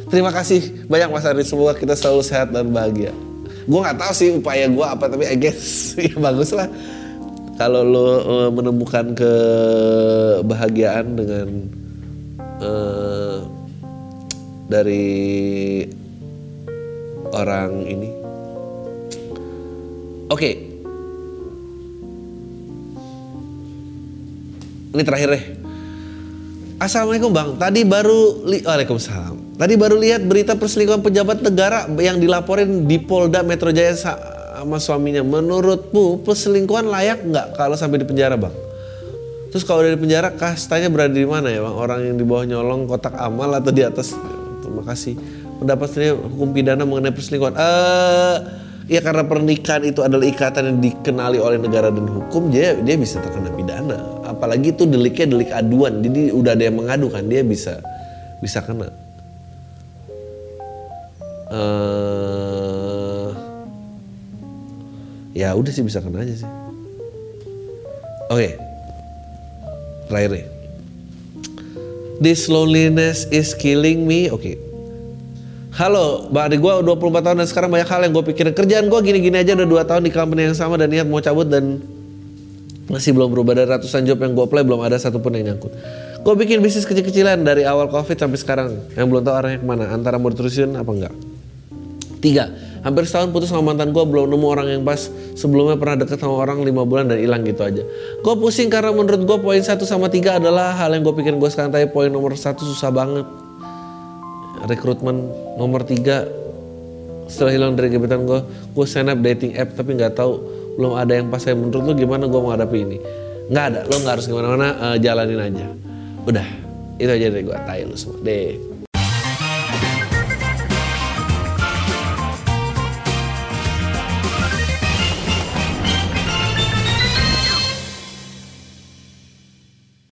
Terima kasih banyak Mas Ari semoga kita selalu sehat dan bahagia. Gue nggak tahu sih upaya gue apa tapi I guess *laughs* ya bagus lah kalau lo menemukan kebahagiaan dengan eh, dari orang ini. Oke. Ini terakhir deh. Assalamualaikum bang. Tadi baru li Waalaikumsalam. Tadi baru lihat berita perselingkuhan pejabat negara yang dilaporin di Polda Metro Jaya sama suaminya. Menurutmu perselingkuhan layak nggak kalau sampai di penjara bang? Terus kalau dari penjara kastanya berada di mana ya bang? Orang yang di bawah nyolong kotak amal atau di atas? Terima kasih. Pendapat saya hukum pidana mengenai perselingkuhan. Eh, ya karena pernikahan itu adalah ikatan yang dikenali oleh negara dan hukum, dia dia bisa terkena pidana. Apalagi itu deliknya delik aduan, jadi udah ada yang mengadukan, dia bisa bisa kena. Eh, ya udah sih bisa kena aja sih. Oke, terakhir nih. This loneliness is killing me. Oke. Halo, Bang gue 24 tahun dan sekarang banyak hal yang gue pikirin. Kerjaan gue gini-gini aja udah 2 tahun di company yang sama dan niat mau cabut dan masih belum berubah dari ratusan job yang gue apply belum ada satupun yang nyangkut. Gue bikin bisnis kecil-kecilan dari awal covid sampai sekarang yang belum tahu arahnya ke mana antara mau diterusin apa enggak. Tiga, hampir setahun putus sama mantan gue belum nemu orang yang pas sebelumnya pernah deket sama orang lima bulan dan hilang gitu aja. Gue pusing karena menurut gue poin satu sama tiga adalah hal yang gue pikirin gue sekarang tapi poin nomor satu susah banget. Rekrutmen nomor tiga setelah hilang dari gebetan gue, gue sign up dating app tapi nggak tahu belum ada yang pas. Saya menurut lu gimana gue menghadapi ini? Nggak ada lo nggak harus ke mana-mana eh, jalanin aja. Udah itu aja dari gue tai lu semua. Deh